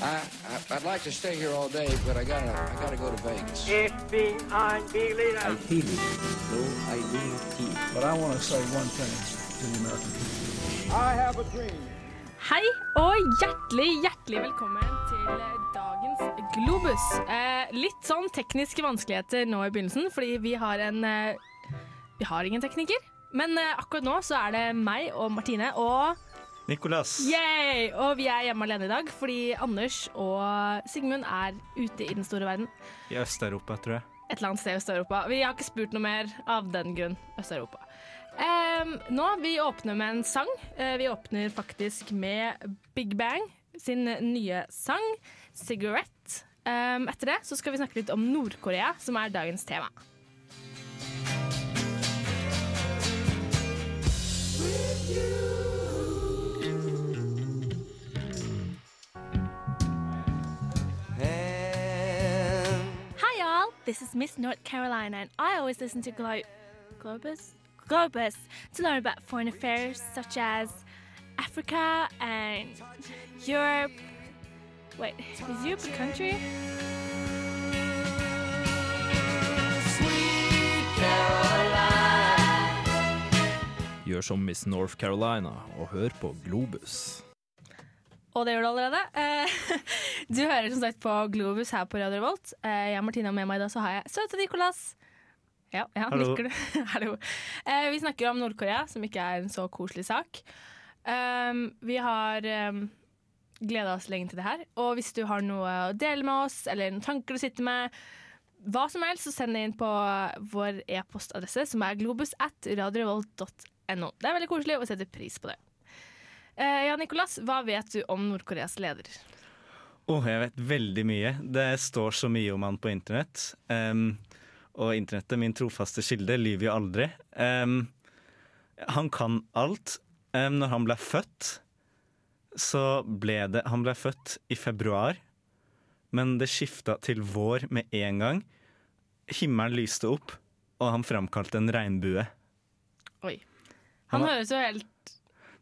I, I I'd like to stay here all day, but I gotta I gotta go to Vegas. FBI leader. I feel it. No, I need tea. But I want to say one thing to the American people. I have a dream. Hei og hjertelig, hjertelig velkommen til dagens Globus. Eh, litt sånn tekniske vanskeligheter nå i begynnelsen, fordi vi har en eh, Vi har ingen tekniker. Men eh, akkurat nå så er det meg og Martine og Nicolas. Yay! Og vi er hjemme alene i dag fordi Anders og Sigmund er ute i den store verden. I Øst-Europa, tror jeg. Et eller annet sted i Øst-Europa. Vi har ikke spurt noe mer av den grunn. Øst-Europa. Um, nå, Vi åpner med en sang. Uh, vi åpner faktisk med Big Bang sin nye sang, 'Cigarette'. Um, etter det så skal vi snakke litt om Nord-Korea, som er dagens tema. With all, this is Miss North Carolina and I always listen to Glo- Globus? Globus to learn about foreign affairs such as Africa and Europe. Wait, is Europe a country? Gjør som Miss North Carolina og hør på Globus. Og det gjør du allerede. Eh, Du hører som sagt på Globus her på Radio Revolt. Eh, Jeg er Martina, og med meg i dag så har jeg søte Nicolas. Ja, ja Hallo. nikker du? Hallo. Eh, Vi snakker om Nord-Korea, som ikke er en så koselig sak. Um, vi har um, gleda oss lenge til det her. Og hvis du har noe å dele med oss, eller noen tanker du sitter med, hva som helst, så send det inn på vår e-postadresse, som er globus at radiorevolt.no. Det er veldig koselig, og vi setter pris på det. Eh, ja, Nicolas, hva vet du om Nord-Koreas leder? Åh, jeg vet veldig mye. Det står så mye om han på internett. Um, og internettet, min trofaste kilde, lyver jo aldri. Um, han kan alt. Um, når han ble født, så ble det Han ble født i februar, men det skifta til vår med en gang. Himmelen lyste opp, og han framkalte en regnbue. Oi. Han, Han høres jo helt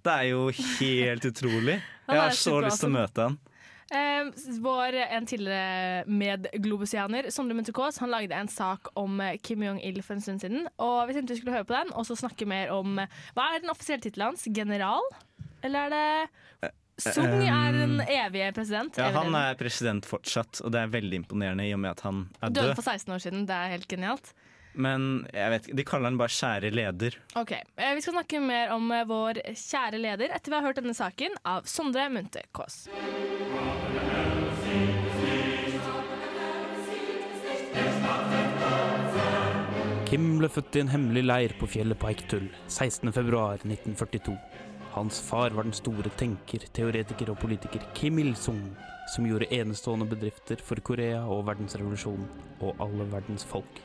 Det er jo helt utrolig. Jeg har så lyst til å møte han. eh, Vår en tidligere medglobusianer, Sondre Munter-Kaas, han lagde en sak om eh, Kim Jong-il for en stund siden. Og vi tenkte vi skulle høre på den, og så snakke mer om eh, Hva er den offisielle tittelen hans? General? Eller er det Sung er den evige president. Ja, han er president fortsatt, og det er veldig imponerende i og med at han er Døde død. for 16 år siden. Det er helt genialt. Men jeg vet ikke, de kaller han bare kjære leder. Ok, eh, Vi skal snakke mer om eh, vår kjære leder etter vi har hørt denne saken av Sondre Munthe Kaas. Kim ble født i en hemmelig leir på fjellet på Eiktull 16.2.1942. Hans far var den store tenker, teoretiker og politiker Kim Il-sung, som gjorde enestående bedrifter for Korea og verdensrevolusjonen og alle verdens folk.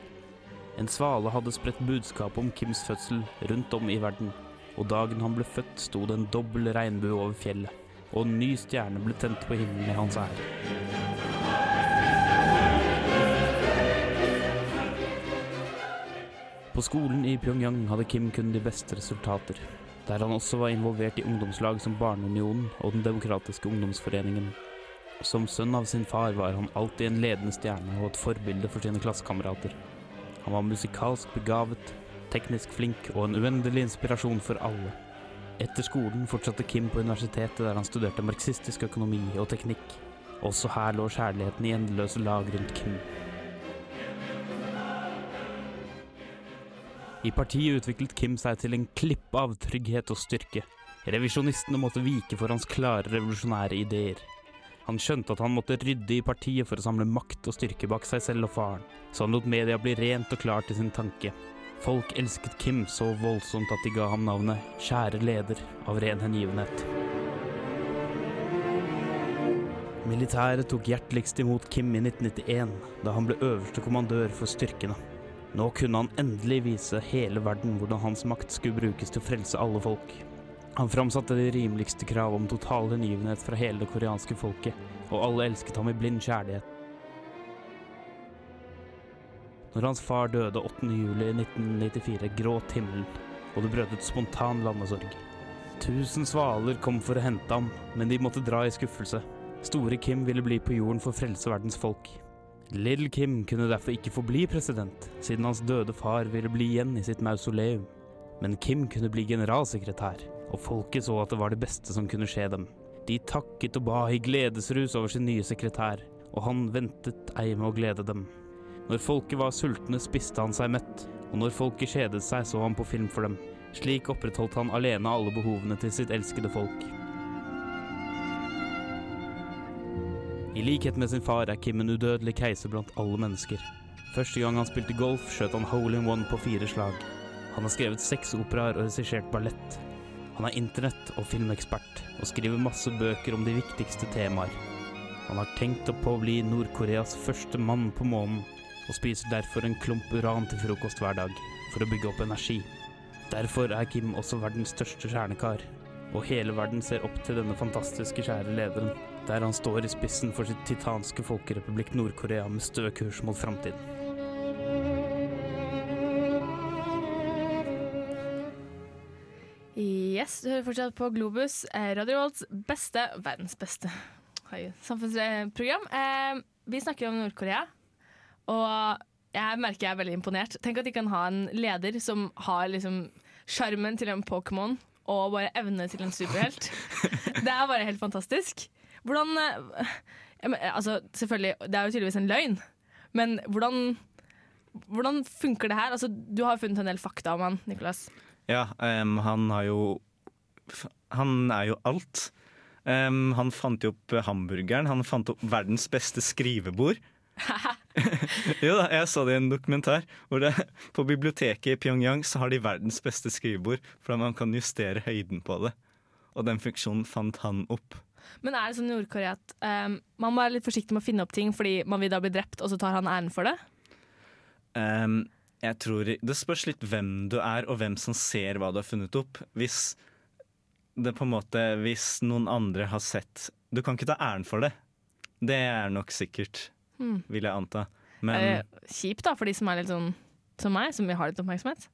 En svale hadde spredt budskap om Kims fødsel rundt om i verden, og dagen han ble født, sto det en dobbel regnbue over fjellet, og en ny stjerne ble tent på himmelen i hans ære. På skolen i Pyongyang hadde Kim kun de beste resultater, der han også var involvert i ungdomslag som Barneunionen og Den demokratiske ungdomsforeningen. Som sønn av sin far var han alltid en ledende stjerne og et forbilde for sine klassekamerater. Han var musikalsk begavet, teknisk flink og en uendelig inspirasjon for alle. Etter skolen fortsatte Kim på universitetet der han studerte marxistisk økonomi og teknikk. Også her lå kjærligheten i endeløse lag rundt Kim. I partiet utviklet Kim seg til en klippe av trygghet og styrke. Revisjonistene måtte vike for hans klare revolusjonære ideer. Han skjønte at han måtte rydde i partiet for å samle makt og styrke bak seg selv og faren, så han lot media bli rent og klart i sin tanke. Folk elsket Kim så voldsomt at de ga ham navnet 'Kjære leder' av ren hengivenhet. Militæret tok hjerteligst imot Kim i 1991, da han ble øverste kommandør for styrkene. Nå kunne han endelig vise hele verden hvordan hans makt skulle brukes til å frelse alle folk. Han framsatte de rimeligste krav om total hengivenhet fra hele det koreanske folket, og alle elsket ham i blind kjærlighet. Når hans far døde 8. juli 1994, gråt himmelen, og det brøt ut spontan landesorg. Tusen svaler kom for å hente ham, men de måtte dra i skuffelse. Store Kim ville bli på jorden for å frelse verdens folk. Little Kim kunne derfor ikke få bli president, siden hans døde far ville bli igjen i sitt mausoleum. Men Kim kunne bli generalsekretær, og folket så at det var det beste som kunne skje dem. De takket og ba i gledesrus over sin nye sekretær, og han ventet ei med å glede dem. Når folket var sultne, spiste han seg mett, og når folket kjedet seg, så han på film for dem. Slik opprettholdt han alene alle behovene til sitt elskede folk. I likhet med sin far er Kim en udødelig keiser blant alle mennesker. Første gang han spilte golf, skjøt han hole in one på fire slag. Han har skrevet seks operaer og regissert ballett. Han er internett- og filmekspert, og skriver masse bøker om de viktigste temaer. Han har tenkt på å bli Nord-Koreas første mann på månen, og spiser derfor en klump uran til frokost hver dag, for å bygge opp energi. Derfor er Kim også verdens største kjernekar, og hele verden ser opp til denne fantastiske kjære lederen, der han står i spissen for sitt titanske folkerepublikk Nord-Korea med stø kurs mot framtiden. Yes, du hører fortsatt på Globus, eh, Radio Volts beste, verdens beste samfunnsprogram. Eh, vi snakker om Nord-Korea, og jeg merker jeg er veldig imponert. Tenk at de kan ha en leder som har liksom sjarmen til en Pokémon og bare evne til en superhelt. Det er bare helt fantastisk. Hvordan eh, Altså, selvfølgelig, det er jo tydeligvis en løgn, men hvordan hvordan funker det her? Altså, du har funnet en del fakta om han, Nicolas. Ja, um, han har jo Han er jo alt. Um, han fant jo opp hamburgeren. Han fant opp verdens beste skrivebord. jo da, jeg så det i en dokumentar. Hvor det, på biblioteket i Pyongyang så har de verdens beste skrivebord, fordi man kan justere høyden på det. Og den funksjonen fant han opp. Men er det sånn i Nord-Korea at um, man må være litt forsiktig med å finne opp ting fordi man vil da bli drept, og så tar han æren for det? Um, jeg tror Det spørs litt hvem du er, og hvem som ser hva du har funnet opp. Hvis det på en måte Hvis noen andre har sett Du kan ikke ta æren for det. Det er nok sikkert, Hmm. vil jeg anta. Men kjipt da, for de som er litt sånn som meg, som vil ha litt oppmerksomhet?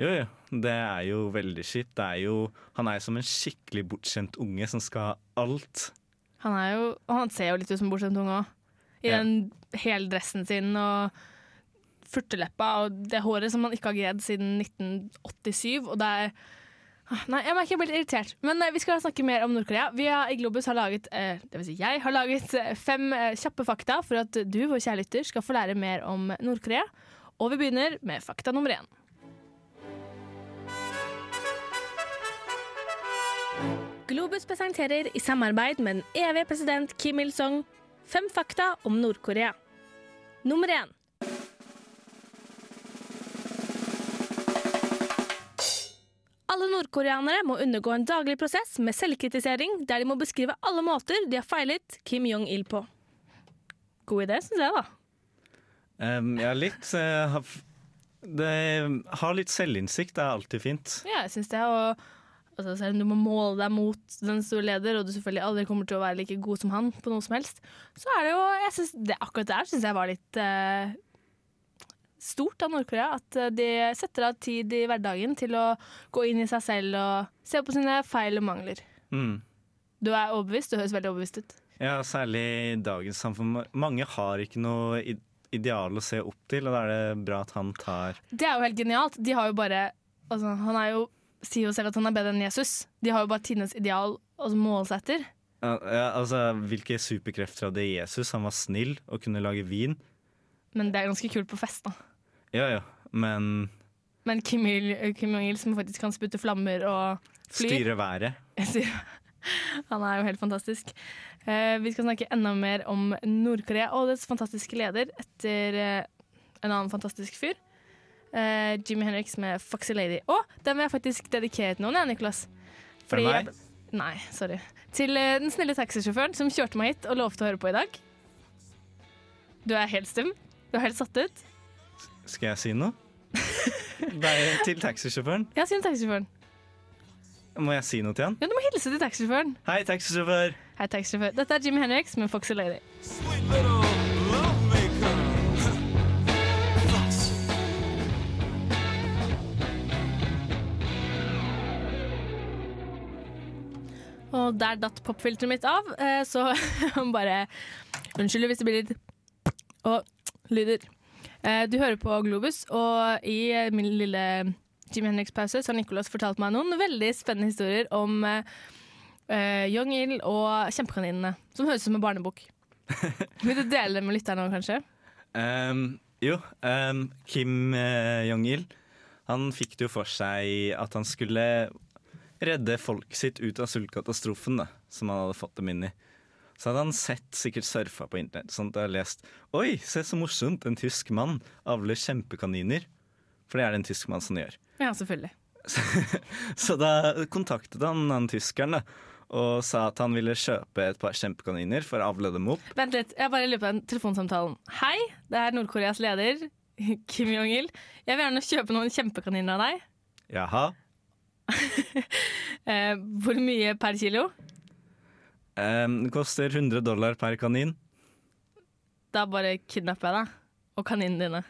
jo, jo, det er jo veldig kjipt. Det er jo, han er jo som en skikkelig bortskjemt unge som skal ha alt. Han, er jo, og han ser jo litt ut som bortskjemt unge òg. I Ja. den dressen sin og furteleppa og det håret som han ikke har gredd siden 1987. Og det er Nei, jeg merker jeg blir litt irritert. Men eh, vi skal snakke mer om Nord-Korea. Vi har, i Globus har laget, eh, det vil si jeg har laget eh, fem kjappe fakta for at du, vår kjære lytter, skal få lære mer om Nord-Korea. Og vi begynner med fakta nummer én. Globus presenterer i samarbeid med den evige president Kim Il-sung fem fakta om Nord-Korea. Nummer én. Alle nordkoreanere må undergå en daglig prosess med selvkritisering der de må beskrive alle måter de har feilet Kim Jong-il på. God idé, syns jeg, da. Um, ja, litt Uh, det, Ha litt selvinnsikt er alltid fint. Ja, jeg syns det. Og altså, selv om du må måle deg mot den store leder, og du selvfølgelig aldri kommer til å være like god som han på noe som helst, så er det jo jeg synes det, Akkurat der syns jeg var litt eh, stort av Nord-Korea. At eh, de setter av tid i hverdagen til å gå inn i seg selv og se på sine feil og mangler. Mm. Du er overbevist. Du høres veldig overbevist ut. Ja, særlig i dagens samfunn. Mange har ikke noe ideal å se opp til, og da er det bra at han tar Det er jo helt genialt. De har jo bare altså, Han er jo, sier jo selv at han er bedre enn Jesus. De har jo bare tidenes ideal å måle seg etter. ja, ja, altså, Hvilke superkrefter hadde Jesus? Han var snill og kunne lage vin. Men det er ganske kult på fest, da. Ja ja, men Men Kim, Il, Kim Jong-il som faktisk kan spute flammer og fly styre været Han er jo helt fantastisk. Eh, vi skal snakke enda mer om Nord-Korea og dets fantastiske leder etter eh, en annen fantastisk fyr. Eh, Jimmy Henriks med 'Foxy Lady'. Og den vil jeg faktisk dedikere til noen, jeg, Nicolas. For meg? jeg- Nei, sorry. Til den snille taxisjåføren som kjørte meg hit og lovte å høre på i dag. Du er helt stum. Du er helt satt ut. Skal jeg si noe? Nei, til taxisjåføren? Ja, si noe til taxisjåføren. Må jeg si noe til han? Ja, du må hilse til taxisjåføren. Hei, taxisjåfør! Hei, taxisjåfør. Dette er Jimmy Henriks med 'Foxy Lady'. Og der datt popfilteret mitt av, Så så bare Unnskyld hvis det blir litt og lyder. Eh, Du hører på Globus, og i min lille Jim Henriks-pause så har Nicolas fortalt meg noen veldig spennende historier om eh, Young Il og Kjempekaninene, som høres ut som en barnebok. Vil du dele det med lytterne òg, kanskje? Um, jo, Um, Kim uh, Jong-il Han fikk det jo for seg at han skulle redde folket sitt ut av sultkatastrofen da, som han hadde fått dem inn i. Så hadde han sett, sikkert surfa på internett, sånn at jeg har lest Oi, se så morsomt, en tysk mann avler kjempekaniner. For det er det en tysk mann som gjør. Ja, selvfølgelig. Så da kontaktet han den tyskeren da, og sa at han ville kjøpe et par kjempekaniner for å avle dem opp. Vent litt, jeg bare lurer på den telefonsamtalen. Hei, det er Nord-Koreas leder, Kim Jong-il. Jeg vil gjerne kjøpe noen kjempekaniner av deg. Jaha. Eh, hvor mye per kilo? Ehm, det koster 100 dollar per kanin. Da bare kidnapper jeg deg. Og kaninene dine.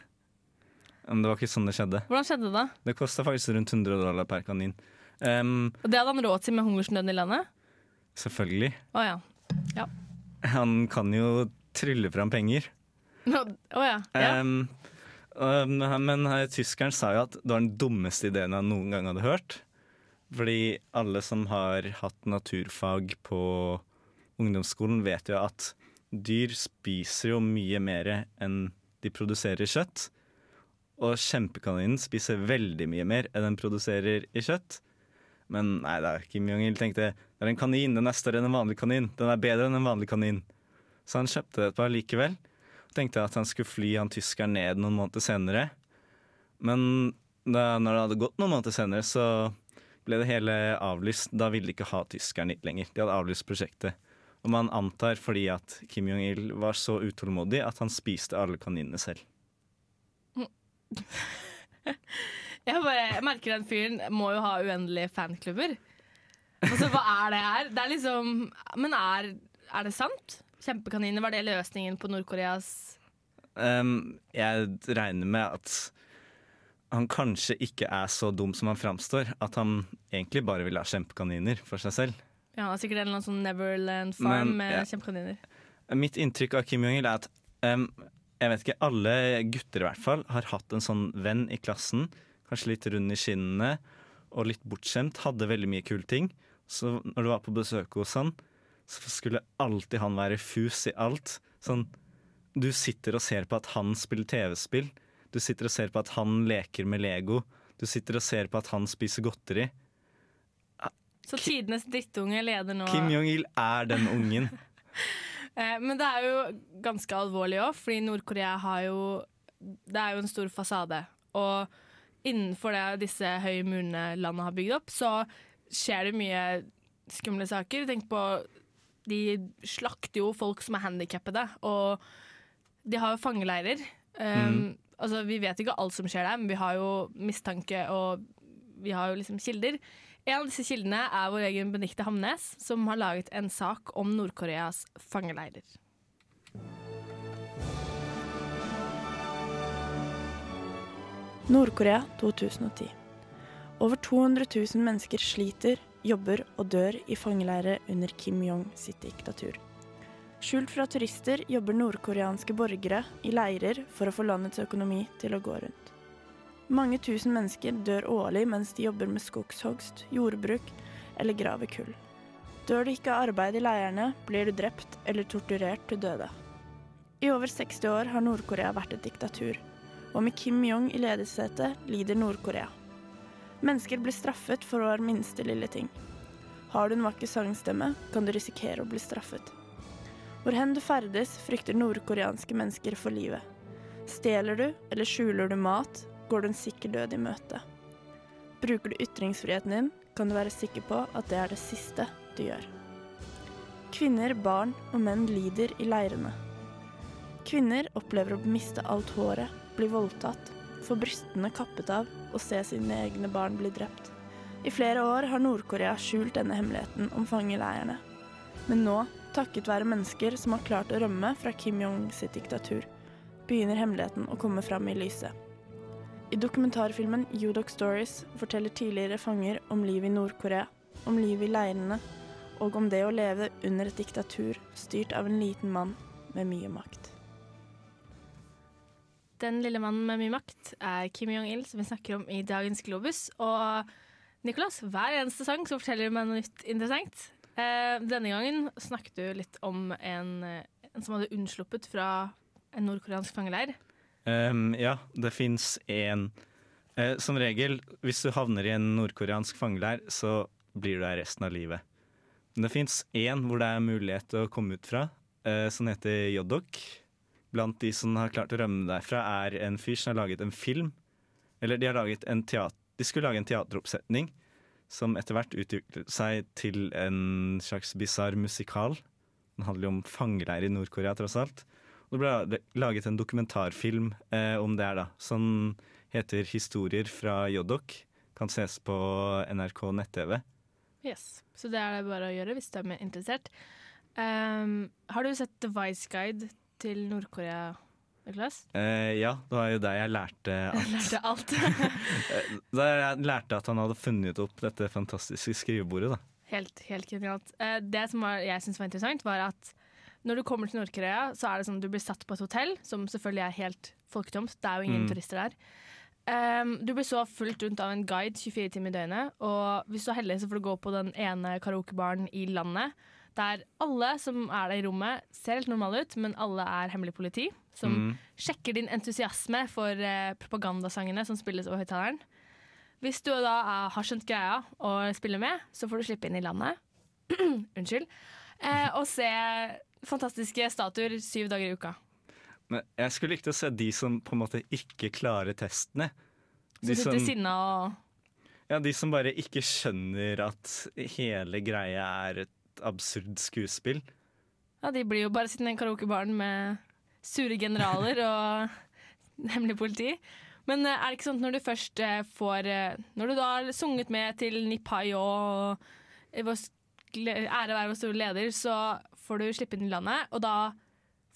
Men det var ikke sånn det skjedde. Hvordan skjedde det da? Det kosta faktisk rundt 100 dollar per kanin. Um, Og det hadde han råd til med hungersnøden i landet? selvfølgelig. Å ja. Han kan jo trylle fram penger. Å ja. ja. Um, um, men her, tyskeren sa jo at det var den dummeste ideen han noen gang hadde hørt. Fordi alle som har hatt naturfag på ungdomsskolen, vet jo at dyr spiser jo mye mer enn de produserer kjøtt. Og kjempekaninen spiser veldig mye mer enn den produserer i kjøtt. Men nei da, Kim Jong-il tenkte det er en kanin, den er større enn en vanlig kanin. Den er bedre enn en vanlig kanin. Så han kjøpte et par likevel. Tenkte at han skulle fly han tyskeren ned noen måneder senere. Men da, når det hadde gått noen måneder senere, så ble det hele avlyst. Da ville de ikke ha tyskeren hit lenger. De hadde avlyst prosjektet. Og man antar fordi at Kim Jong-il var så utålmodig at han spiste alle kaninene selv. Jeg bare jeg merker den fyren må jo ha uendelige fanklubber. Altså, hva er det her? Det er liksom Men er, er det sant? Kjempekaniner, var det løsningen på Nord-Koreas Um, jeg regner med at han kanskje ikke er så dum som han framstår. At han egentlig bare vil ha kjempekaniner for seg selv. Ja, han har sikkert en eller annen sånn Neverland Farm Men, med ja. kjempekaniner. Mitt inntrykk av Kim Jong-il er at um, jeg vet ikke, alle gutter i hvert fall har hatt en sånn venn i klassen. Kanskje litt rund i skinnene og litt bortskjemt. Hadde veldig mye kule ting. Så når du var på besøk hos han, så skulle alltid han være fus i alt. Sånn, du sitter og ser på at han spiller TV-spill. Du sitter og ser på at han leker med Lego. Du sitter og ser på at han spiser godteri. Så tidenes drittunge leder nå Kim Jong-il er den ungen. Eh, Men det er jo ganske alvorlig òg, fordi Nord-Korea har jo Det er jo en stor fasade. Og innenfor det disse høye murene landet har bygd opp, så skjer det mye skumle saker. Tenk på De slakter jo folk som er handikappede, og de har jo fangeleirer. Um, altså, vi vet ikke alt som skjer der, men vi har jo mistanke, og vi har jo liksom kilder. En av disse kildene er vår egen Benikte Hamnes, som har laget en sak om Nord-Koreas fangeleirer. Nord-Korea 2010. Over 200 000 mennesker sliter, jobber og dør i fangeleirer under Kim Jong sitt diktatur. Skjult fra turister jobber nordkoreanske borgere i leirer for å få landets økonomi til å gå rundt. Mange tusen mennesker dør årlig mens de jobber med skogshogst, jordbruk eller graver kull. Dør du ikke av arbeid i leirene, blir du drept eller torturert til døde. I over 60 år har Nord-Korea vært et diktatur, og med Kim Jong i ledersetet lider Nord-Korea. Mennesker blir straffet for hver minste lille ting. Har du en vakker sangstemme, kan du risikere å bli straffet. Hvor hen du ferdes, frykter nordkoreanske mennesker for livet. Stjeler du eller skjuler du mat, går du en sikker død i møte. Bruker du ytringsfriheten din, kan du være sikker på at det er det siste du gjør. Kvinner, barn og menn lider i leirene. Kvinner opplever å miste alt håret, bli voldtatt, få brystene kappet av og se sine egne barn bli drept. I flere år har Nord-Korea skjult denne hemmeligheten om fangeleirene. Men nå, takket være mennesker som har klart å rømme fra Kim Jong sitt diktatur, begynner hemmeligheten å komme fram i lyset. I dokumentarfilmen Udok Stories forteller tidligere fanger om livet i Nord-Korea, om livet i leirene og om det å leve under et diktatur styrt av en liten mann med mye makt. Den lille mannen med mye makt er Kim Jong-il, som vi snakker om i dagens Globus. Og Nicolas, hver eneste sang så forteller du meg noe nytt interessant. Eh, denne gangen snakket du litt om en, eh, en som hadde unnsluppet fra en nordkoreansk fangeleir. Um, ja, det fins én uh, Som regel, hvis du havner i en nordkoreansk fangeleir, så blir du der resten av livet. Men det fins én hvor det er mulighet til å komme ut fra, uh, som heter Jodok. Blant de som har klart å rømme derfra, er en fyr som har laget en film. Eller de har laget en teater De skulle lage en teateroppsetning som etter hvert utviklet seg til en slags bisarr musikal. Den handler jo om fangeleir i Nord-Korea, tross alt. Det ble laget en dokumentarfilm eh, om det her, da. Som heter 'Historier fra Jodok'. Kan ses på NRK nett-TV. Yes. Så det er det bare å gjøre hvis du er interessert. Um, har du sett The Vice Guide til Nord-Korea, Niklas? Eh, ja, det var jo der jeg lærte alt. lærte alt. Eh, Da jeg lærte at han hadde funnet opp dette fantastiske skrivebordet. da. Helt, helt genialt. Uh, Det som var, jeg syntes var interessant, var at når du kommer til Nord-Korea, så er det sånn du blir satt på et hotell, som selvfølgelig er helt folketomt. Det er jo ingen Mm. turister der. Um, du blir så fulgt rundt av en guide 24 timer i døgnet, og hvis du er heldig, så får du gå på den ene karaokebaren i landet, der alle som er der i rommet, ser helt normale ut, men alle er hemmelig politi, som Mm. sjekker din entusiasme for uh, propagandasangene som spilles over høyttaleren. Hvis du da er, har skjønt greia og spiller med, så får du slippe inn i landet. Unnskyld. Uh, og se fantastiske statuer syv dager i uka. Men jeg skulle likt å se de som på en måte ikke klarer testene. Så sitter sinna og ja, de som bare ikke skjønner at hele greia er et absurd skuespill. Ja, de blir jo bare sittende i en karaokebaren med sure generaler og hemmelig politi. Men eh, er det ikke sånn at når du først eh, får eh, Når du da har sunget med til Nipai og ære være vår store leder, så får du slippe inn i landet. Og da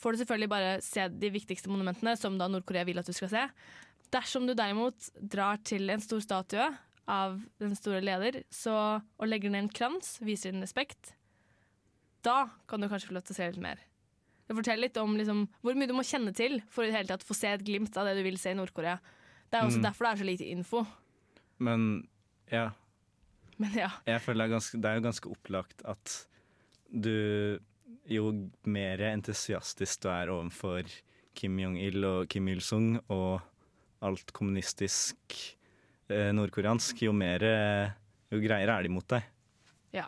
får du selvfølgelig bare se de viktigste monumentene, som da Nord-Korea vil at du skal se. Dersom du derimot drar til en stor statue av den store leder så, og legger ned en krans, viser din respekt, da kan du kanskje få lov til å se litt mer. Det forteller litt om liksom, hvor mye du må kjenne til for i det hele tatt få se et glimt av det du vil se i Nord-Korea. Det er også Mm. derfor det er så lite info. Men ja, Men ja. jeg føler det er, ganske, det er jo ganske opplagt at du Jo mer entusiastisk du er overfor Kim Jong-il og Kim Il-sung og alt kommunistisk eh, nordkoreansk, jo mer eh, Jo greiere er de mot deg. Ja,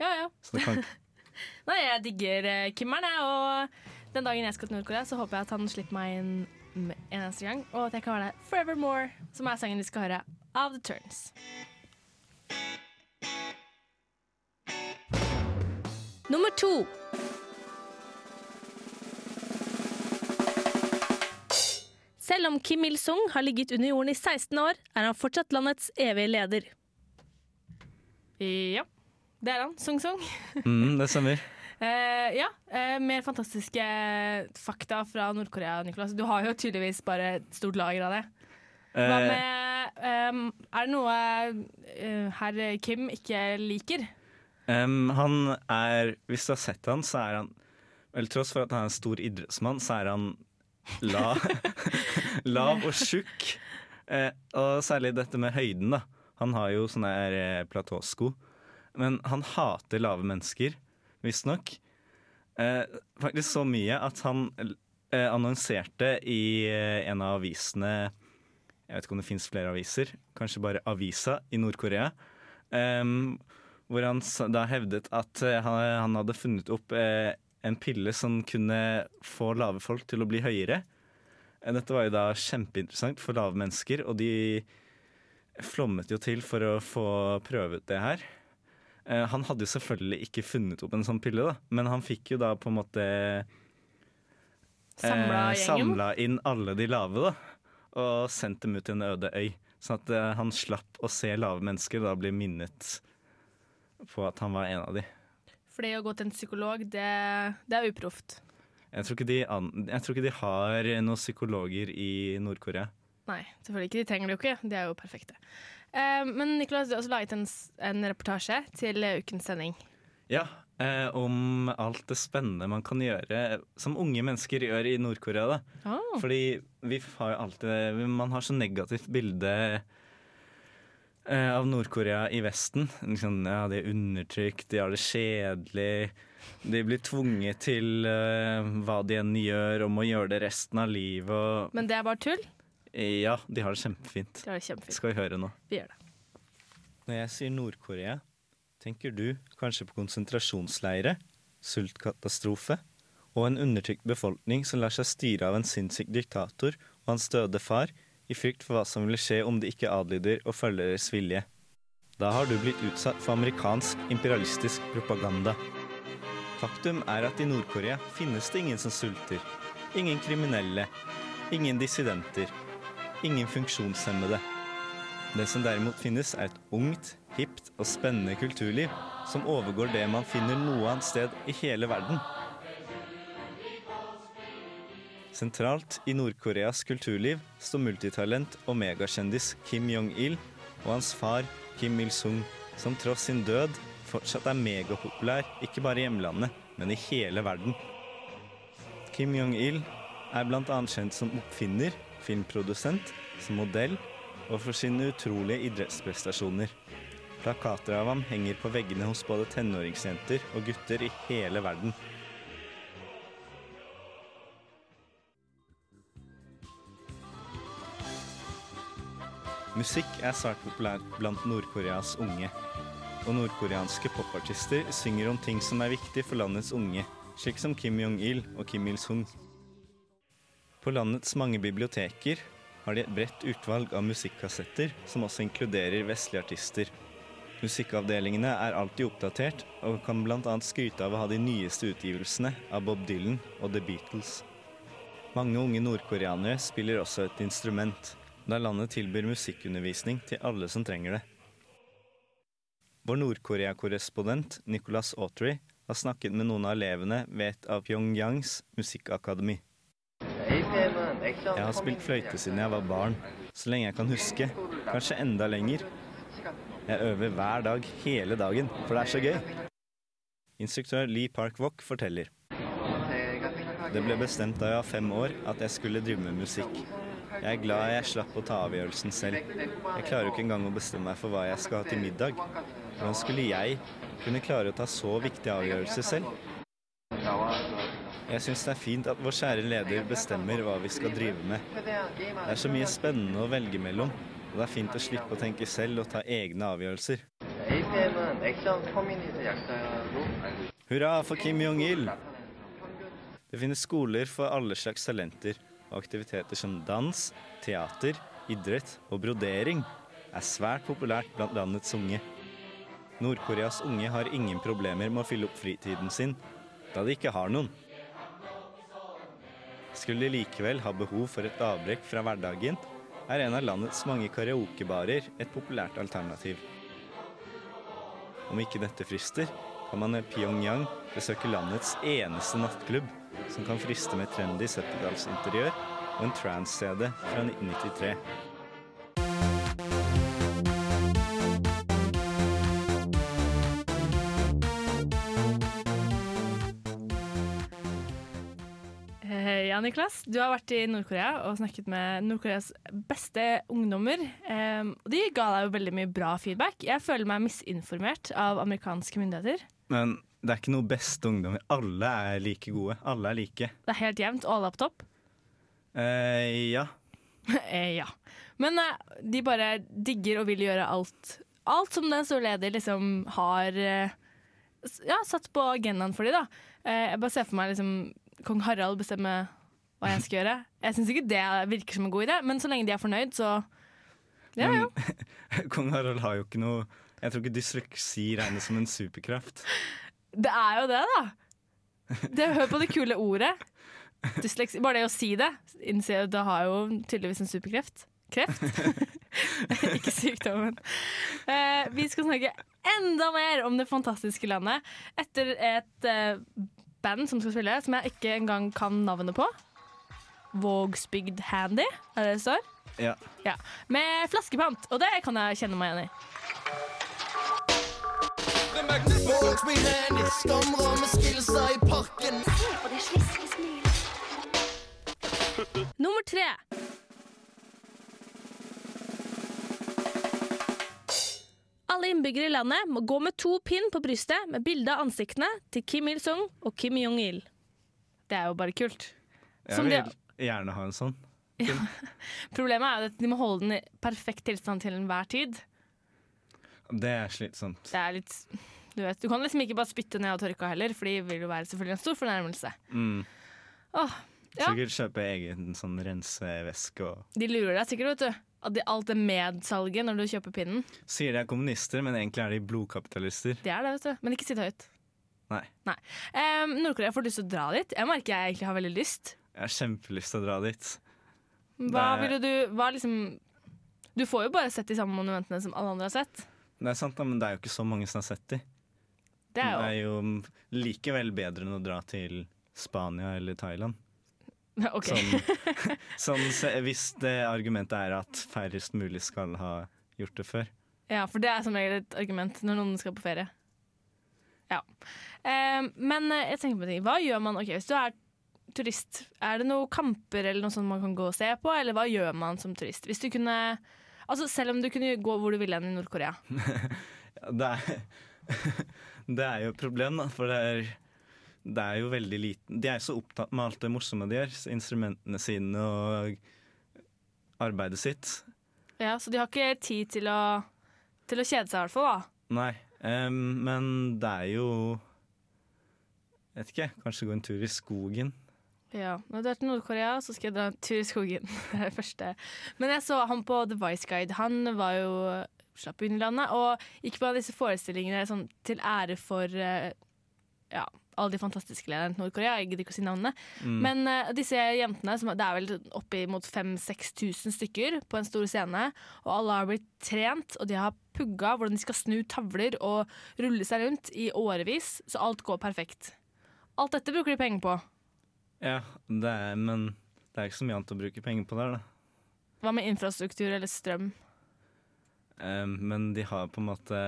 ja. ja. Så det kan Nei, jeg digger eh, Kimmeren, jeg. Og den dagen jeg skal til Nord-Korea, så håper jeg at han slipper meg inn en eneste gang. Og at jeg kan være der forevermore, som er sangen vi skal høre av The Turns. Nummer to. Selv om Kim Il-sung har ligget under jorden i 16 år, er han fortsatt landets evige leder. Ja, det er han. Sung-sung. mm, Det stemmer. Uh, ja, Uh, mer fantastiske fakta fra Nord-Korea, Nicolas. Du har jo tydeligvis bare et stort lager av det. Hva Eh, med um, Er det noe uh, herr Kim ikke liker? Em, han er Hvis du har sett han, så er han Vel, tross for at han er en stor idrettsmann, så er han lav, lav og tjukk. Eh, og særlig dette med høyden, da. Han har jo sånne her, eh, platåsko. Men han hater lave mennesker, visstnok. Eh, faktisk så mye at han eh, annonserte i eh, en av avisene Jeg vet ikke om det fins flere aviser, kanskje bare Avisa i Nord-Korea. em, hvor han da hevdet at eh, han, han hadde funnet opp eh, en pille som kunne få lave folk til å bli høyere. Eh, Dette var jo da kjempeinteressant for lave mennesker, og de flommet jo til for å få prøvet det her. Eh, Han hadde jo selvfølgelig ikke funnet opp en sånn pille, da, men han fikk jo da på en måte Samla eh, samla inn alle de lave, da, og sendt dem ut til en øde øy. Sånn at eh, han slapp å se lave mennesker, da bli minnet på at han var en av de. For det å gå til en psykolog, det, det er uproft. Jeg tror, ikke de jeg tror ikke de har noen psykologer i Nord-Korea. Nei, selvfølgelig ikke. De trenger det jo ikke. De er jo perfekte. Eh, men Nicolas, du har også laget en, en reportasje til eh, ukens sending. Ja, eh, om alt det spennende man kan gjøre som unge mennesker gjør i Nord-Korea. Ah. Fordi vi har alltid Man har så negativt bilde eh, av Nord-Korea i Vesten. Liksom, ja, de er undertrykt, de har det kjedelig. De blir tvunget til eh, hva de enn gjør, om å gjøre det resten av livet. Og, Men det er bare tull. ja, de har det kjempefint. Det er kjempefint. Skal vi høre nå. Vi gjør det. Når jeg sier Nord-Korea, tenker du kanskje på konsentrasjonsleire, sultkatastrofe og en undertrykt befolkning som lar seg styre av en sinnssyk diktator og hans døde far, i frykt for hva som vil skje om de ikke adlyder og følger deres vilje. Da har du blitt utsatt for amerikansk imperialistisk propaganda. Faktum er at i Nord-Korea finnes det ingen som sulter. Ingen kriminelle. Ingen dissidenter. Ingen funksjonshemmede. Det som derimot finnes, er et ungt, hipt og spennende kulturliv som overgår det man finner noe annet sted i hele verden. Sentralt i Nord-Koreas kulturliv står multitalent og megakjendis Kim Jong-il og hans far Kim Il-sung, som tross sin død fortsatt er megapopulær ikke bare i hjemlandet, men i hele verden. Kim Jong-il er bl.a. kjent som oppfinner, filmprodusent, som modell og for sine utrolige idrettsprestasjoner. Plakater av ham henger på veggene hos både tenåringsjenter og gutter i hele verden. Musikk er svært populært blant Nord-Koreas unge. Og nordkoreanske popartister synger om ting som er viktig for landets unge, slik som Kim Jong-il og Kim Il-sung. På landets mange biblioteker har de et bredt utvalg av musikkassetter som også inkluderer vestlige artister. Musikkavdelingene er alltid oppdatert og kan bl.a. skryte av å ha de nyeste utgivelsene av Bob Dylan og The Beatles. Mange unge nordkoreanere spiller også et instrument, da landet tilbyr musikkundervisning til alle som trenger det. Vår Nord-Korea-korrespondent Nicholas Autry har snakket med noen av elevene ved et av Pyongyangs musikkakademi. Jeg har spilt fløyte siden jeg var barn, så lenge jeg kan huske. Kanskje enda lenger. Jeg øver hver dag, hele dagen, for det er så gøy. Instruktør Lee Park-Wok forteller. Det ble bestemt da jeg var fem år at jeg skulle drive med musikk. Jeg er glad jeg slapp å ta avgjørelsen selv. Jeg klarer jo ikke engang å bestemme meg for hva jeg skal ha til middag. Hvordan skulle jeg kunne klare å ta så viktige avgjørelser selv? Jeg syns det er fint at vår kjære leder bestemmer hva vi skal drive med. Det er så mye spennende å velge mellom, og det er fint å slippe å tenke selv og ta egne avgjørelser. Hurra for Kim Jong-il! Det finnes skoler for alle slags talenter, aktiviteter som dans, teater, idrett og brodering er svært populært blant landets unge. Nord-Koreas unge har ingen problemer med å fylle opp fritiden sin, da de ikke har noen. Skulle de likevel ha behov for et avbrekk fra hverdagen, er en av landets mange karaokebarer et populært alternativ. Om ikke dette frister, kan man i Pyongyang besøke landets eneste nattklubb, som kan friste med trendy 70-tallsinteriør og en trans-CD fra 1993. Eh, Ja, Niklas, du har vært i Nord-Korea og snakket med Nord-Koreas beste ungdommer. Eh, de ga deg jo veldig mye bra feedback. Jeg føler meg misinformert av amerikanske myndigheter. Men det er ikke noe beste ungdommer. Alle er like gode. Alle er like. Det er helt jevnt, alle er på topp. Eh, ja. eh, ja. Men eh, de bare digger og vil gjøre alt. Alt som den store leder liksom har eh, ja, satt på agendaen for dem, da. Eh, jeg bare ser for meg liksom kong Harald bestemme hva jeg skal gjøre. Jeg syns ikke det virker som en god idé, men så lenge de er fornøyd, så ja, ja. Kong Harald har jo ikke noe Jeg tror ikke dysleksi regnes som en superkraft. Det er jo det, da. Det, hør på det kule ordet. Dysleksi. Bare det å si det. Innse at det har jo tydeligvis en superkreft. Kreft. Ikke sykdommen. Eh, vi skal snakke enda mer om det fantastiske landet etter et eh, band som skal spille, som jeg ikke engang kan navnet på. Vågsbygd Handy, er det det står? Ja. Ja. Med flaskepant, og det kan jeg kjenne meg igjen i. Skamramme skillsa i parken. Nummer tre. Alle innbyggere i landet må gå med to pinn på brystet med bilde av ansiktene til Kim Il-sung og Kim Jong-il. Det er jo bare kult. Jeg vil de- gjerne ha en sånn. Problemet er at de må holde den i perfekt tilstand til enhver tid. Det er slitsomt. Det er litt Du vet, du kan liksom ikke bare spytte ned og tørke heller, for det vil jo være selvfølgelig en stor fornærmelse. Mm. Åh, ja. Sikkert kjøpe egen sånn renseveske og De lurer deg sikkert, vet du. At de, alt er medsalget når du kjøper pinnen. Sier de er kommunister, men egentlig er de blodkapitalister. Det er det, vet du. Men ikke si det høyt. Nei. Nei. Um, Nord-Korea får lyst til å dra dit. Jeg merker jeg egentlig har veldig lyst. Jeg har kjempelyst til å dra dit. Hva Det- ville du hva liksom Du får jo bare sett de samme monumentene som alle andre har sett. Det er sant, da, men det er jo ikke så mange som har sett de. Det er jo, Det er jo likevel bedre enn å dra til Spania eller Thailand. OK. Sånn, sånn, hvis det argumentet er at færrest mulig skal ha gjort det før. Ja, for det er som regel et argument når noen skal på ferie. Ja. Eh, men jeg tenker på en ting. Hva gjør man ok, hvis du er turist? Er det noen kamper eller noe sånt man kan gå og se på, eller hva gjør man som turist? Hvis du kunne Altså Selv om du kunne gå hvor du ville enn i Nord-Korea. Det, det er jo et problem, da, for det er, det er jo veldig liten De er så opptatt med alt det morsomme de gjør, instrumentene sine og arbeidet sitt. Ja, Så de har ikke tid til å, til å kjede seg, i hvert fall. da Nei, um, men det er jo Jeg vet ikke, kanskje gå en tur i skogen. Ja, Når du er til Nord-Korea, så skal jeg dra en tur i skogen. Det er det første. Men jeg så han på The Vice Guide. Han var jo slapp i landet og gikk på disse forestillingene sånn, til ære for eh, ja, alle de fantastiske lederne til Nord-Korea. Jeg gidder ikke å si navnene. Mm. Men uh, disse jentene, som, det er vel oppimot 5000-6000 stykker på en stor scene, og alle har blitt trent, og de har pugga hvordan de skal snu tavler og rulle seg rundt i årevis, så alt går perfekt. Alt dette bruker de penger på. Ja, det er, men det er ikke så mye annet å bruke penger på der, da. Hva med infrastruktur eller strøm? Um, men de har på en måte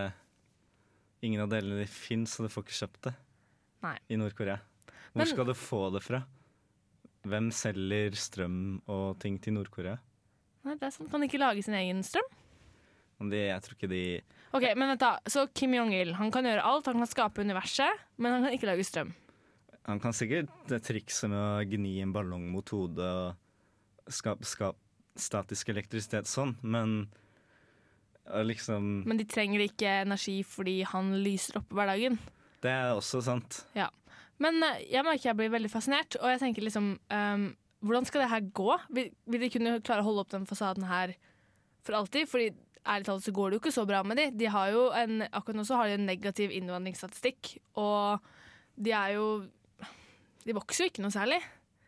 Ingen av delene de fins, så du får ikke kjøpt det Nei. i Nord-Korea. Hvor Men- skal du få det fra? Hvem selger strøm og ting til Nord-Korea? Nei, det er sant. Kan de ikke lage sin egen strøm? De- Jeg tror ikke de Ok, men vent da. Så Kim Jong-il han kan gjøre alt. Han kan skape universet, men han kan ikke lage strøm. Han kan sikkert det trikset med å gni en ballong mot hodet og skape skap, statisk elektrisitet sånn, men liksom Men de trenger ikke energi fordi han lyser opp hverdagen. Det er også sant. Ja. Men eh, jeg merker jeg blir veldig fascinert, og jeg tenker liksom um, Hvordan skal det her gå? Vil, vil de kunne klare å holde opp den fasaden her for alltid? Fordi ærlig talt så går det jo ikke så bra med de. De har jo en, akkurat nå så har de en negativ innvandringsstatistikk, og de er jo De vokser jo ikke noe særlig.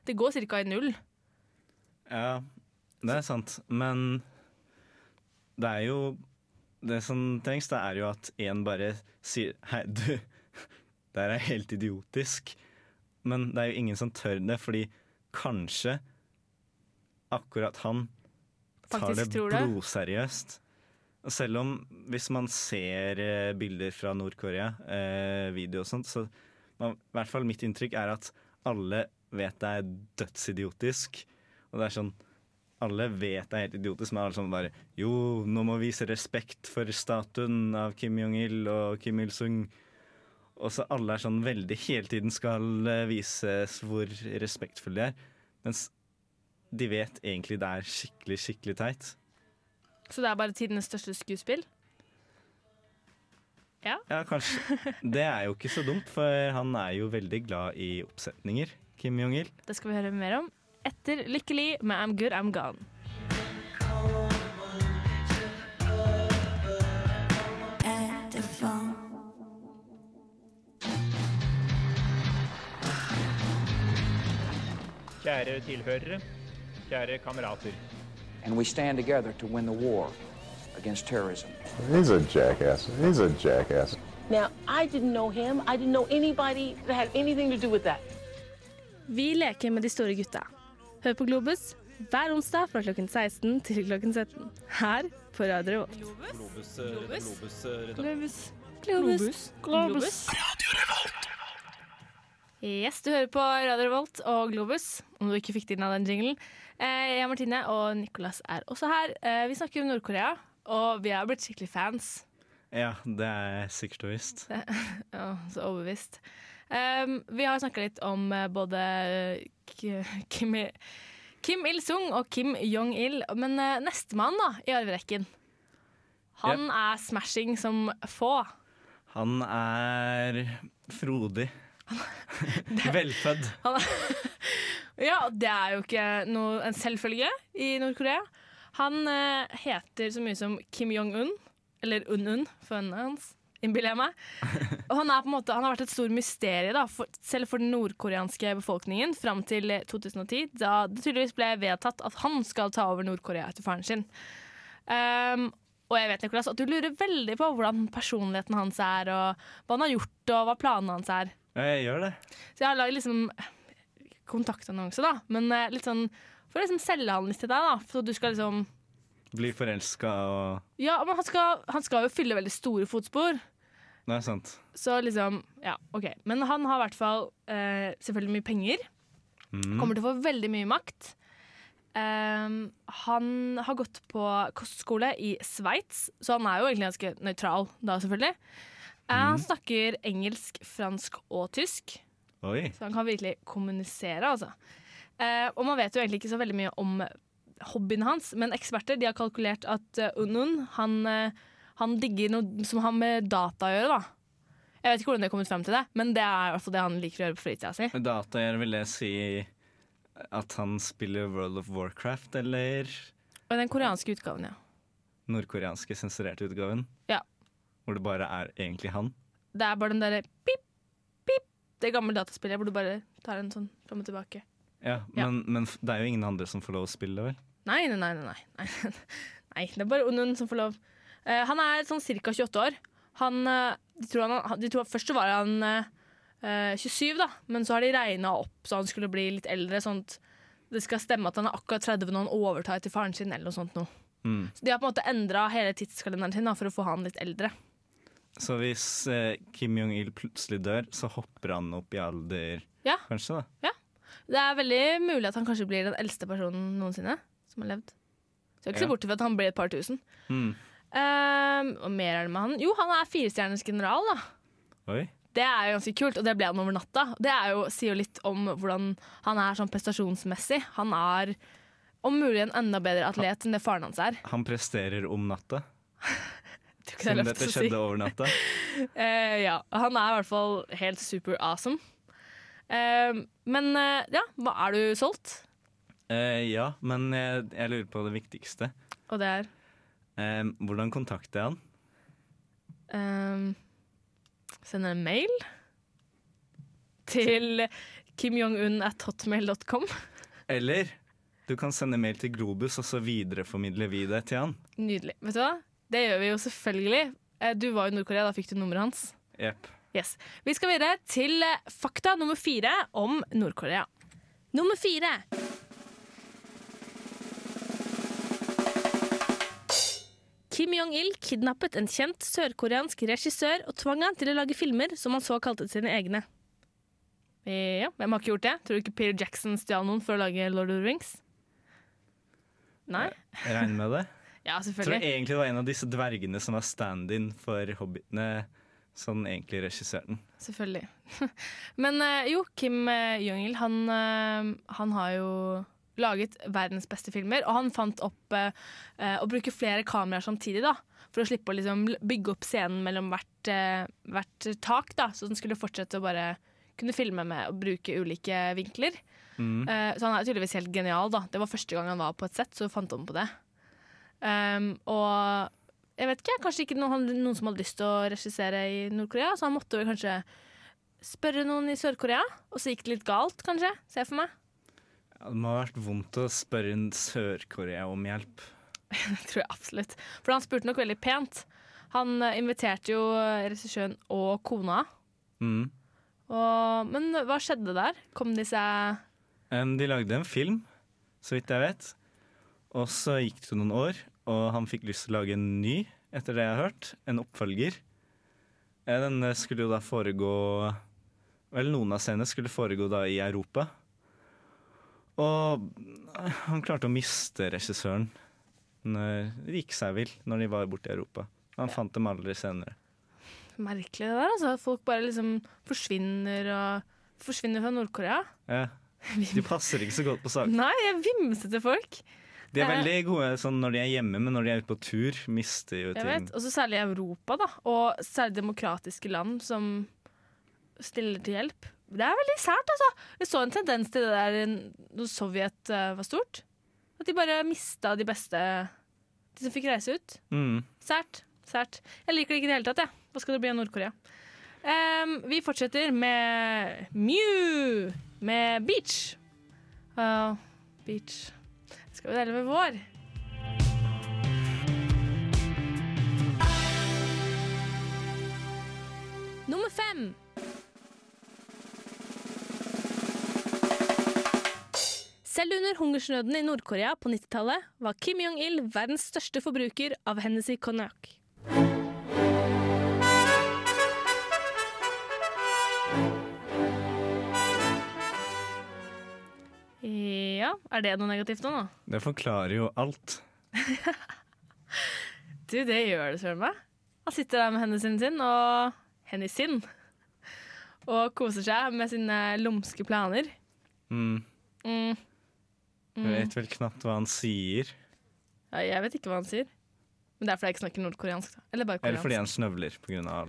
Det går ca. i null. Ja, det er sant. Men det er jo Det som trengs, det er jo at én bare sier Hei, du, det her er helt idiotisk. Men det er jo ingen som tør det, fordi kanskje akkurat han tar Faktisk det blodseriøst. Selv om hvis man ser eh, bilder fra Nord-Korea, eh, video og sånt, så man, i hvert fall mitt inntrykk er at alle vet det er dødsidiotisk. Og det er sånn Alle vet det er helt idiotisk, men alle sånn bare Jo, nå må vi vise respekt for statuen av Kim Jong-il og Kim Il-sung. Og så alle er sånn veldig hele tiden skal eh, vises hvor respektfulle de er. Mens de vet egentlig det er skikkelig, skikkelig teit. Så det er bare tidenes største skuespill? Ja. Ja, kanskje. Det er jo ikke så dumt, for han er jo veldig glad i oppsetninger, Kim Jong-il. Det skal vi høre mer om etter Lykkelig med I'm Good, I'm Gone. Kjære tilhørere, kjære kamerater. And we stand together to win the war against terrorism. He's a jackass. He's a jackass. Now, I didn't know him. I didn't know anybody that had anything to do with that. Vi leker med de store gutta. Hør på Globus hver onsdag fra klokken 16 til klokken 17. Her på Radio Revolt. Globus, Globus. Globus? Globus, Globus. Globus. Globus. Globus. Yes, du hører på Radio Revolt og Globus, om du ikke fikk det inn av den jinglen. Eh, jeg er Martine, og Nicolas er også her. Eh, vi snakker om Nord-Korea, og vi har blitt skikkelig fans. Ja, det er sikkert og visst. ja, så overbevist. Um, vi har snakka litt om eh, både Kim, Kim Il-sung og Kim Jong-il, men uh, nestemann da, i arverekken, han er smashing som få. Han er frodig. Velfødd. Ja, det er jo ikke noe, en selvfølge i Nord-Korea. Han eh, heter så mye som Kim Jong-un, eller Un-un for hans, innbiller jeg meg. Og han, er på en måte, han har vært et stort mysterium, selv for den nordkoreanske befolkningen, fram til 2010, da det tydeligvis ble vedtatt at han skal ta over Nord-Korea etter faren sin. Um, og jeg vet Niklas, at du lurer veldig på hvordan personligheten hans er, og hva han har gjort, og hva planene hans er. Ja, jeg gjør det. Så jeg har laget liksom kontaktannonse, da, men eh, litt sånn for å liksom selge han litt til deg, da. Så du skal liksom Bli forelska og Ja, men han skal, han skal jo fylle veldig store fotspor. Det er sant. Så liksom, ja, OK. Men han har i hvert fall eh, selvfølgelig mye penger. Mm. Kommer til å få veldig mye makt. Um, han har gått på kostskole i Sveits, så han er jo egentlig ganske nøytral da, selvfølgelig. Mm. Han snakker engelsk, fransk og tysk, Oi. så han kan virkelig kommunisere, altså. Eh, og man vet jo egentlig ikke så veldig mye om hobbyen hans, men eksperter de har kalkulert at uh, Unun han, eh, han digger noe som har med data å gjøre, da. Jeg vet ikke hvordan de har kommet frem til det, men det er fall det han liker å gjøre på fritida si. Med data gjør vil jeg si at han spiller World of Warcraft, eller Og den koreanske utgaven, ja. nordkoreanske sensurerte utgaven. Ja. Hvor det bare er egentlig han. Det er bare den derre pip, pip, det gamle dataspillet hvor du bare tar en sånn fram og tilbake. Ja, Ja. Men, men det er jo ingen andre som får lov å spille, vel? Nei, nei, nei. nei, nei. nei det er bare Onun som får lov. Uh, han er sånn ca. 28 år. Han, eh, de tror han, de tror Først så var han eh, eh, 27, da, men så har de regna opp så han skulle bli litt eldre. Sånn at det skal stemme at han er akkurat 30 når han overtar etter faren sin. eller noe sånt nå. Mm. Så De har på en måte endra hele tidskalenderen sin da, for å få han litt eldre. Så hvis eh, Kim Jong-il plutselig dør, så hopper han opp i alder, Ja. kanskje? da? Det er veldig mulig at han kanskje blir den eldste personen noensinne som har levd. Så jeg er ikke Ja. se bort fra at han blir et par tusen. Mm. Um, og mer er det med han. Jo, han er firestjerners general, da. Oi. Det er jo ganske kult, og det ble han over natta. Det er jo, sier jo litt om hvordan han er sånn prestasjonsmessig. Han er om mulig en enda bedre atlet enn det faren hans er. Han presterer om natta, det siden lett dette å si. skjedde over natta. uh, ja, han er i hvert fall helt super awesome. Eh, men eh, ja, hva er du solgt? Eh, ja, men jeg, jeg lurer på det viktigste. Og det er Eh, hvordan kontakter jeg han? eh, sender en mail til kimjongun at hotmail.com. Eller du kan sende mail til Globus, og så videreformidler vi det til han. Nydelig. Vet du hva? Det gjør vi jo selvfølgelig. Eh, Du var i Nord-Korea, da fikk du nummeret hans. Jepp. Yes. Vi skal videre til eh, fakta nummer fire om Nord-Korea. Nummer fire. Kim Jong-il kidnappet en kjent sørkoreansk regissør og tvang han til å lage filmer som han så kalte sine egne. Ja, Hvem har ikke gjort det? Tror du ikke Peter Jackson stjal noen for å lage Lord of the Rings? Nei? Jeg regner med det. Ja, Jeg tror du egentlig det var en av disse dvergene som var stand-in for hobbitene, sånn egentlig regissøren. Selvfølgelig. Men eh, jo, Kim eh, Jong-il, han, eh, han har jo laget verdens beste filmer, og han fant opp eh, å bruke flere kameraer samtidig, da. For å slippe å liksom bygge opp scenen mellom hvert, eh, hvert tak, da. Så den skulle fortsette å bare kunne filme med og bruke ulike vinkler. Mm. Eh, så han er tydeligvis helt genial, da. Det var første gang han var på et sett, så fant han på det. Um, og jeg vet ikke, kanskje ikke noen, noen som hadde lyst til å regissere i Nord-Korea, så han måtte vel kanskje spørre noen i Sør-Korea, og så gikk det litt galt, kanskje. Se for meg. Ja, det må ha vært vondt å spørre en Sør-Korea om hjelp. Det tror jeg absolutt. For han spurte nok veldig pent. Han eh, inviterte jo regissøren og kona. Mm. Og, men hva skjedde der? Kom de seg um, de lagde en film, så vidt jeg vet. Og så gikk det noen år, og han fikk lyst til å lage en ny, etter det jeg har hørt. En oppfølger. Den eh, skulle jo da foregå Vel, noen av scenene skulle foregå da i Europa. Og eh, han klarte å miste regissøren. Det gikk seg vill når de var borte i Europa. Han fant dem aldri senere. Merkelig det der, altså. At folk bare liksom forsvinner og Forsvinner fra Nord-Korea. Ja. De passer ikke så godt på saken. Nei, jeg vimsete folk. De er Eh, veldig gode sånn når de er hjemme, men når de er ute på tur, mister jo ting. Og så særlig i Europa, da. Og særlig demokratiske land som stiller til hjelp. Det er veldig sært, altså. Jeg så en tendens til det der når Sovjet eh, var stort. At de bare mista de beste De som fikk reise ut. Mm. Sært. Sært. Jeg liker det ikke i det hele tatt, jeg. Hva skal det bli av Nord-Korea? Um, vi fortsetter med Mew med Beach. Uh, beach. Skal vi dele med vår? Nummer fem. Selv under hungersnøden i Nord-Korea på 90-tallet var Kim Jong-il verdens største forbruker av Hennessy Cognac. Ja, er det noe negativt nå, nå? Det forklarer jo alt. Du, det gjør det søren meg. Han sitter der med Hennessyen sin og hennes sin. og koser seg med sine lumske planer. Mm. Mm. Jeg Mm. vet vel knapt hva han sier. Ja, jeg vet ikke hva han sier. Men det er fordi jeg ikke snakker nordkoreansk. Eller Eller fordi han snøvler pga.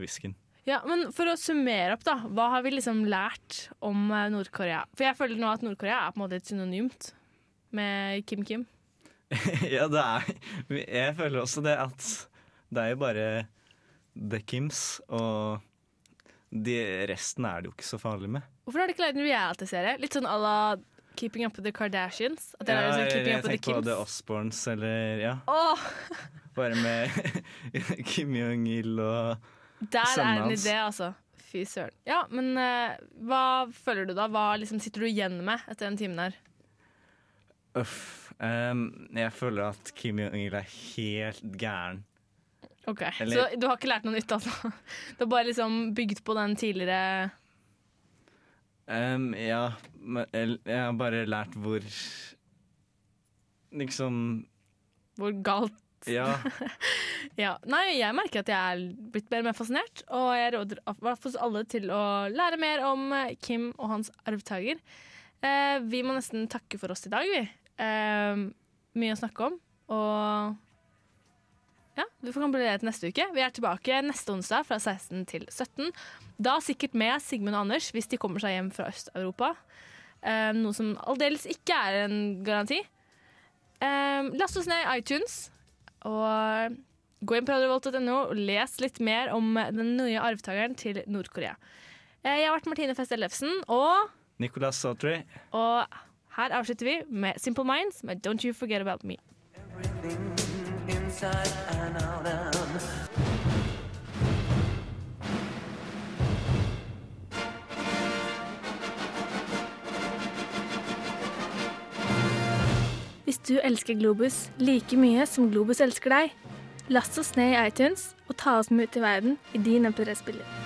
whiskyen. Ja, men For å summere opp, da. Hva har vi liksom lært om eh, Nord-Korea? For jeg føler nå at Nord-Korea er på en måte et synonymt med Kim Kim. ja, det er Jeg føler også det at det er jo bare The Kims, og de, resten er det jo ikke så farlig med. Hvorfor har de ikke lagd en reality-serie? Litt sånn à la Keeping Up With The Kardashians? At det er Ja, liksom jeg, Keeping jeg Up With The tenker på The Osbournes eller ja. Oh. Bare med Kim Jong-il og der er en idé, altså. Fy søren. Ja, men eh, hva føler du da? Hva liksom sitter du igjen med etter den timen her? Uff. Ehm, jeg føler at Kim Jong-il er helt gæren. Ok, Eller- Så du har ikke lært noe nytt, altså? Du har bare liksom bygd på den tidligere Ehm, ja, men jeg har bare lært hvor Liksom Hvor galt Ja. Ja, Nei, jeg merker at jeg er blitt mer og mer fascinert, og jeg råder alle til å lære mer om eh, Kim og hans arvtaker. Eh, vi må nesten takke for oss i dag, vi. Eh, mye å snakke om, og ja, du får bli til neste uke. Vi er tilbake neste onsdag fra 16 til 17. Da sikkert med Sigmund og Anders hvis de kommer seg hjem fra Øst-Europa. Eh, noe som aldeles ikke er en garanti. Eh, last oss ned i iTunes. Og gå inn på radiovolt.no og les litt mer om den nye arvtakeren til Nord-Korea. Eh, Jeg har vært Martine Fest Ellefsen, og, Nicolas Sautry. og her avslutter vi med Simple Minds med Don't You Forget About Me. Inside and out and Hvis du elsker Globus like mye som Globus elsker deg, last oss ned i iTunes og ta oss med ut i verden i din MP3-spiller.